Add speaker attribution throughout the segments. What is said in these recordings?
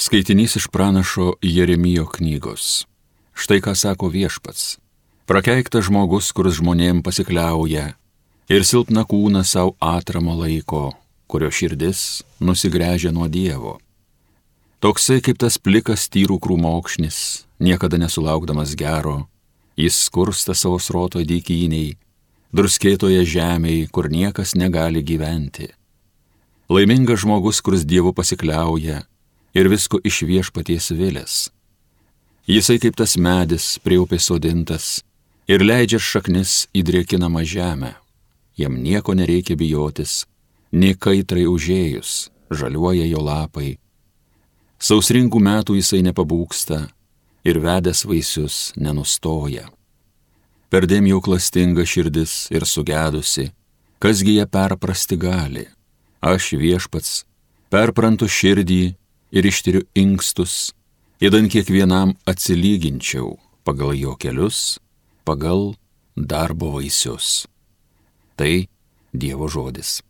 Speaker 1: Skaitinys iš pranašo Jeremijo knygos. Štai ką sako viešpats. Prakeiktas žmogus, kuris žmonėm pasikliauja ir silpna kūną savo atramo laiko, kurio širdis nusigręžia nuo Dievo. Toksai kaip tas plikas tyrų krūmokšnis, niekada nesulaukdamas gero, jis skursta savo sroto dykiniai, druskėtoje žemėje, kur niekas negali gyventi. Laimingas žmogus, kuris Dievu pasikliauja ir visko iš viešpaties vilės. Jisai kaip tas medis prie upės sodintas ir leidžia šaknis į drėkinamą žemę. Jam nieko nereikia bijotis, nei kaitrai užėjus, žaliuoja jo lapai. Sausringų metų jisai nepabūksta ir vedęs vaisius nenustoja. Perdėm jau klastinga širdis ir sugedusi, kasgi ją perprasti gali. Aš viešpats, perprantu širdį ir ištiriu inkstus, įdant kiekvienam atsilyginčiau pagal jo kelius, pagal darbo vaisius. Tai Dievo žodis.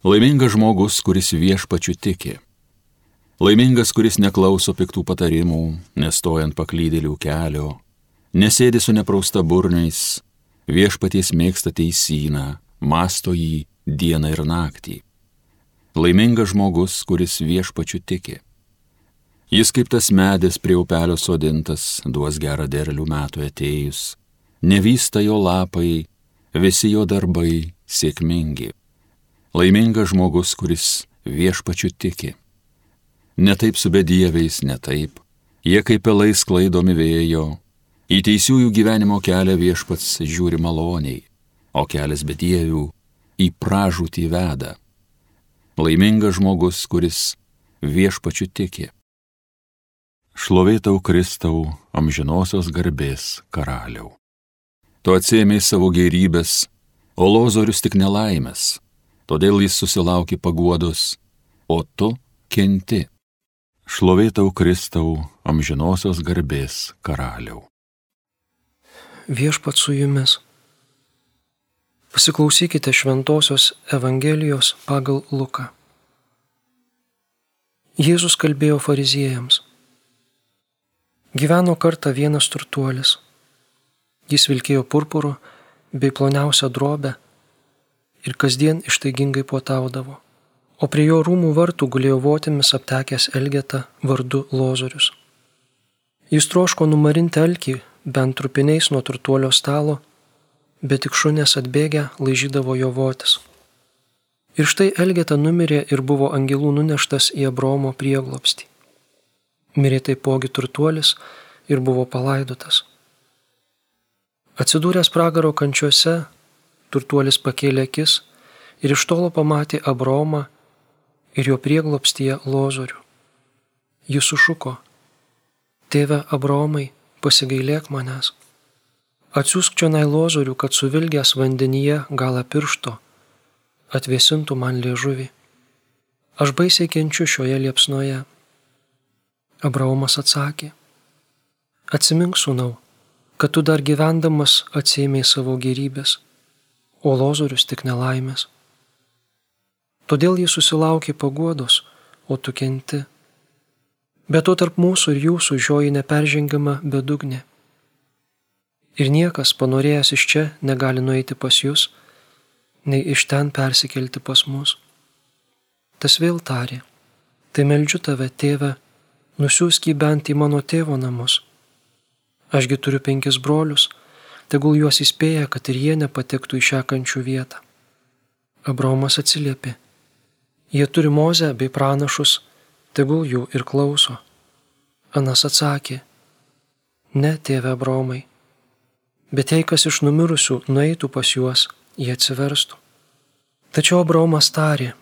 Speaker 1: Laimingas žmogus, kuris viešpačiu tiki. Laimingas, kuris neklauso piktų patarimų, nestojant paklydėlių kelio, nesėdi su neprausta burniais, viešpaties mėgsta teisyną, masto jį dieną ir naktį. Laimingas žmogus, kuris viešpačiu tiki. Jis kaip tas medis prie upelio sodintas, duos gerą derlių metų atėjus, nevysta jo lapai, visi jo darbai sėkmingi. Laimingas žmogus, kuris viešpačiu tiki. Netaip su bedieviais, netaip, jie kaip pelai sklaidomi vėjo, į teisiųjų gyvenimo kelią viešpats žiūri maloniai o kelias bedievių į pražūtį veda. Laimingas žmogus, kuris viešpačiu tiki. Šlovėtau Kristau amžinosios garbės karaliau. Tu atsėmėjai savo gerybės, o lozorius tik nelaimės, todėl jis susilaukė paguodos, o tu kenti. Šlovėtau Kristau amžinosios garbės karaliau.
Speaker 2: Viešpat su jumis Pasiklausykite Šventojios Evangelijos pagal Luką. Jėzus kalbėjo fariziejams. Gyveno kartą vienas turtuolis. Jis vilkėjo purpuru bei ploniausią drobę ir kasdien ištaigingai puotaudavo. O prie jo rūmų vartų gulėjo votimis aptekęs Elgeta vardu Lozorius. Jis troško numarinti alkį bent trupiniais nuo turtuolio stalo bet tik šunės atbėgę laižydavo jo votis. Ir štai Elgeta numirė ir buvo angelų nuneštas į Abromo prieglopstį. Mirė taipogi turtuolis ir buvo palaidotas. Atsidūręs pragaro kančiuose, turtuolis pakėlė akis ir iš tolo pamatė Abromą ir jo prieglopstyje lozorių. Jis sušuko, Tėve Abromai, pasigailėk manęs. Atsiųsk čia nailozorių, kad suvilgęs vandenyje galą piršto atvėsintų man liežuvį. Aš baisiai kenčiu šioje liepsnoje. Abraomas atsakė, atsimink sūnau, kad tu dar gyvendamas atsėmėjai savo gerybės, o lozorius tik nelaimės. Todėl jis susilaukė paguodos, o tu kenti. Bet to tarp mūsų ir jūsų žioji neperžengiama bedugnė ir niekas panorėjęs iš čia negali nueiti pas jūs, nei iš ten persikelti pas mus. Tas vėl tarė, tai meldžiu tave, tėve, nusiųsk jį bent į mano tėvo namus. Ašgi turiu penkis brolius, tegul juos įspėja, kad ir jie nepatektų į šią kančių vietą. Abraomas atsiliepė, jie turi mozę bei pranašus, tegul jų ir klauso. Anas atsakė, ne, tėve Abraomai, Bet jei kas iš numirusių nueitų pas juos, jie atsiverstų. Tačiau Abraomas tarė,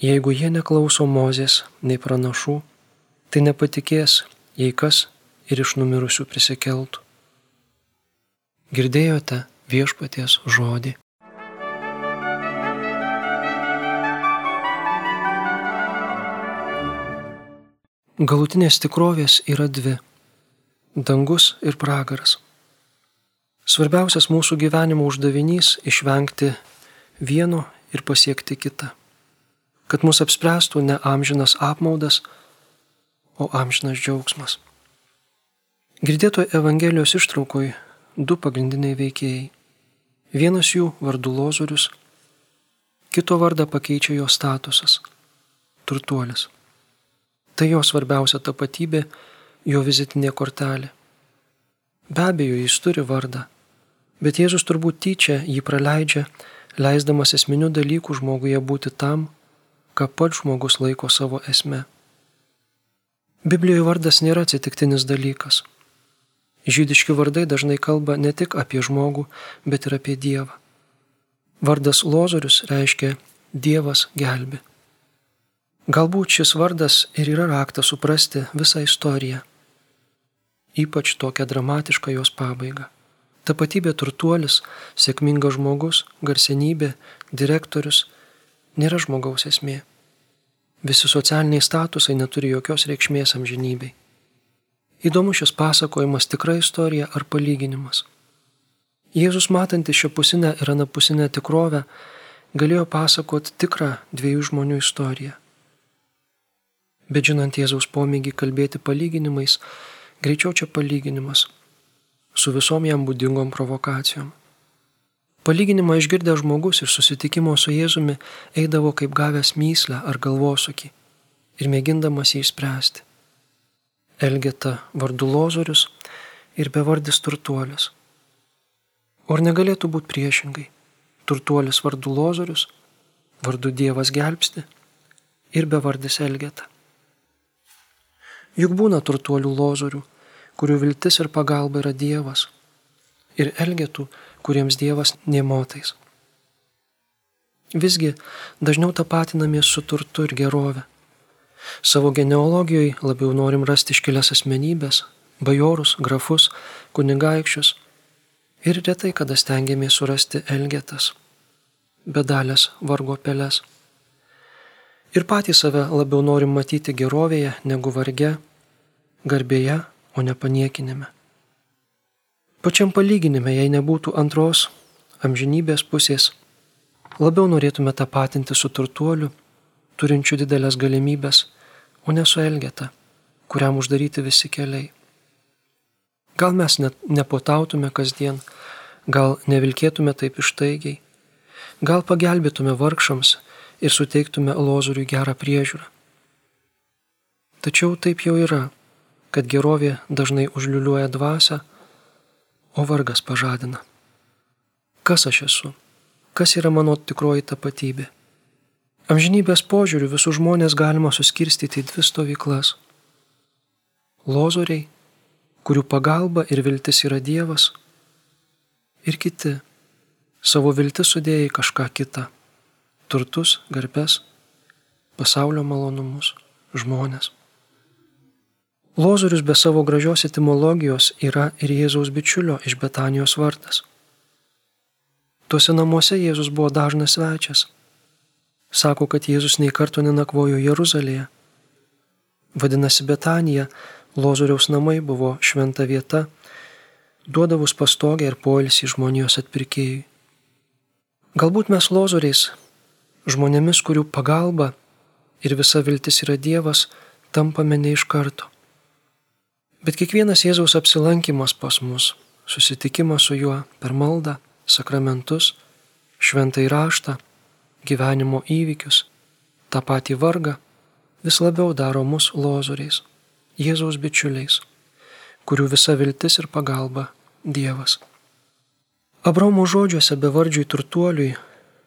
Speaker 2: jeigu jie neklauso Mozės nei pranašų, tai nepatikės, jei kas ir iš numirusių prisikeltų. Girdėjote viešpaties žodį. Galutinės tikrovės yra dvi - dangus ir pragaras. Svarbiausias mūsų gyvenimo uždavinys - išvengti vieno ir pasiekti kitą. Kad mus apspręstų ne amžinas apmaudas, o amžinas džiaugsmas. Girdėtoje Evangelijos ištraukoj du pagrindiniai veikėjai. Vienas jų vardu Lozorius, kito vardą pakeičia jo statusas - turtuolis. Tai jo svarbiausia tapatybė, jo vizitinė kortelė. Be abejo, jis turi vardą, bet Jėzus turbūt tyčia jį praleidžia, leisdamas esminių dalykų žmoguje būti tam, ką pats žmogus laiko savo esme. Biblijoje vardas nėra atsitiktinis dalykas. Žydiški vardai dažnai kalba ne tik apie žmogų, bet ir apie Dievą. Vardas Lozorius reiškia Dievas gelbi. Galbūt šis vardas ir yra raktas suprasti visą istoriją, ypač tokią dramatišką jos pabaigą. Tapatybė turtuolis, sėkmingas žmogus, garsenybė, direktorius nėra žmogaus esmė. Visi socialiniai statusai neturi jokios reikšmės amžinybei. Įdomu šis pasakojimas tikra istorija ar palyginimas. Jėzus matantis šią pusinę ir anapusinę tikrovę galėjo pasakoti tikrą dviejų žmonių istoriją. Bet žinant Jėzaus pomėgį kalbėti palyginimais, greičiau čia palyginimas su visom jam būdingom provokacijom. Palyginimą išgirdęs žmogus iš susitikimo su Jėzumi eidavo kaip gavęs myslę ar galvosokį ir mėgindamas jį išspręsti. Elgeta vardu Lozorius ir bevardis turtuolis. O ar negalėtų būti priešingai? Turtuolis vardu Lozorius, vardu Dievas gelbsti ir bevardis Elgeta. Juk būna turtuolių Lozorių, kurių viltis ir pagalba yra Dievas, ir Elgetų, kuriems Dievas nemotais. Visgi dažniau tapatinamės su turtu ir gerove Savo genealogijoje labiau norim rasti iškelias asmenybės, bajorus, grafus, kunigaikščius ir retai kada stengiamės surasti elgetas, bedalės vargo pelės. Ir patys save labiau norim matyti gerovėje negu varge, garbėje, o ne paniekinime. Pačiam palyginime, jei nebūtų antros amžinybės pusės, labiau norėtume tapatinti su turtuoliu turinčių didelės galimybės, o ne su Elgeta, kuriam uždaryti visi keliai. Gal mes net nepotautume kasdien, gal nevilkėtume taip ištaigiai, gal pagelbėtume vargšams ir suteiktume lozoriui gerą priežiūrą. Tačiau taip jau yra, kad gerovė dažnai užliuliuoja dvasę, o vargas pažadina. Kas aš esu? Kas yra mano tikroji tapatybė? Amžinybės požiūrių visus žmonės galima suskirstyti į dvi stovyklas. Lozoriai, kurių pagalba ir viltis yra Dievas, ir kiti, savo viltis sudėję į kažką kitą - turtus, garbės, pasaulio malonumus, žmonės. Lozorius be savo gražios etimologijos yra ir Jėzaus bičiulio iš Betanijos vardas. Tuose namuose Jėzus buvo dažnas svečias Sako, kad Jėzus nei karto nenakvojo Jeruzalėje. Vadinasi, Betanija, Lozoriaus namai buvo šventa vieta, duodavus pastogę ir poilsį žmonijos atpirkėjui. Galbūt mes Lozoriais, žmonėmis, kurių pagalba ir visa viltis yra Dievas, tampame ne iš karto. Bet kiekvienas Jėzaus apsilankimas pas mus, susitikimas su juo per maldą, sakramentus, šventą įraštą, gyvenimo įvykius, tą patį vargą, vis labiau daro mus lozoriais, Jėzaus bičiuliais, kurių visa viltis ir pagalba Dievas. Abromo žodžiuose bevardžiui turtuoliui,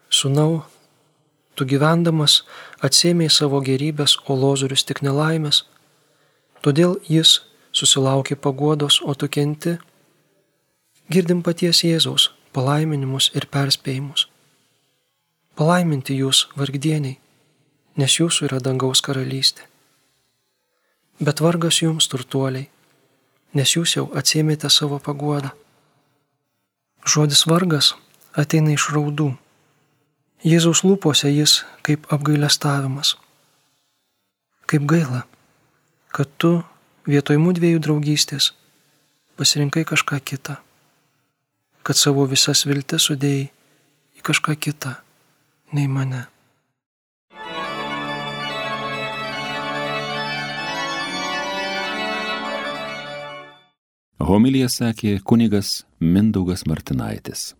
Speaker 2: sunau, tu gyvendamas atsėmėjai savo gerybės, o lozorius tik nelaimės, todėl jis susilaukė paguodos, o tu kenti, girdim paties Jėzaus palaiminimus ir perspėjimus. Palaiminti jūs, vargdieniai, nes jūsų yra dangaus karalystė. Bet vargas jums, turtuoliai, nes jūs jau atsėmėte savo paguodą. Žodis vargas ateina iš raudų. Jėzaus lūpose jis kaip apgailestavimas. Kaip gaila, kad tu vietoj mūdviejų draugystės pasirinkai kažką kitą, kad savo visas viltis sudėjai į kažką kitą, nei mane.
Speaker 1: Homilija sakė kunigas Mindaugas Martinaitis.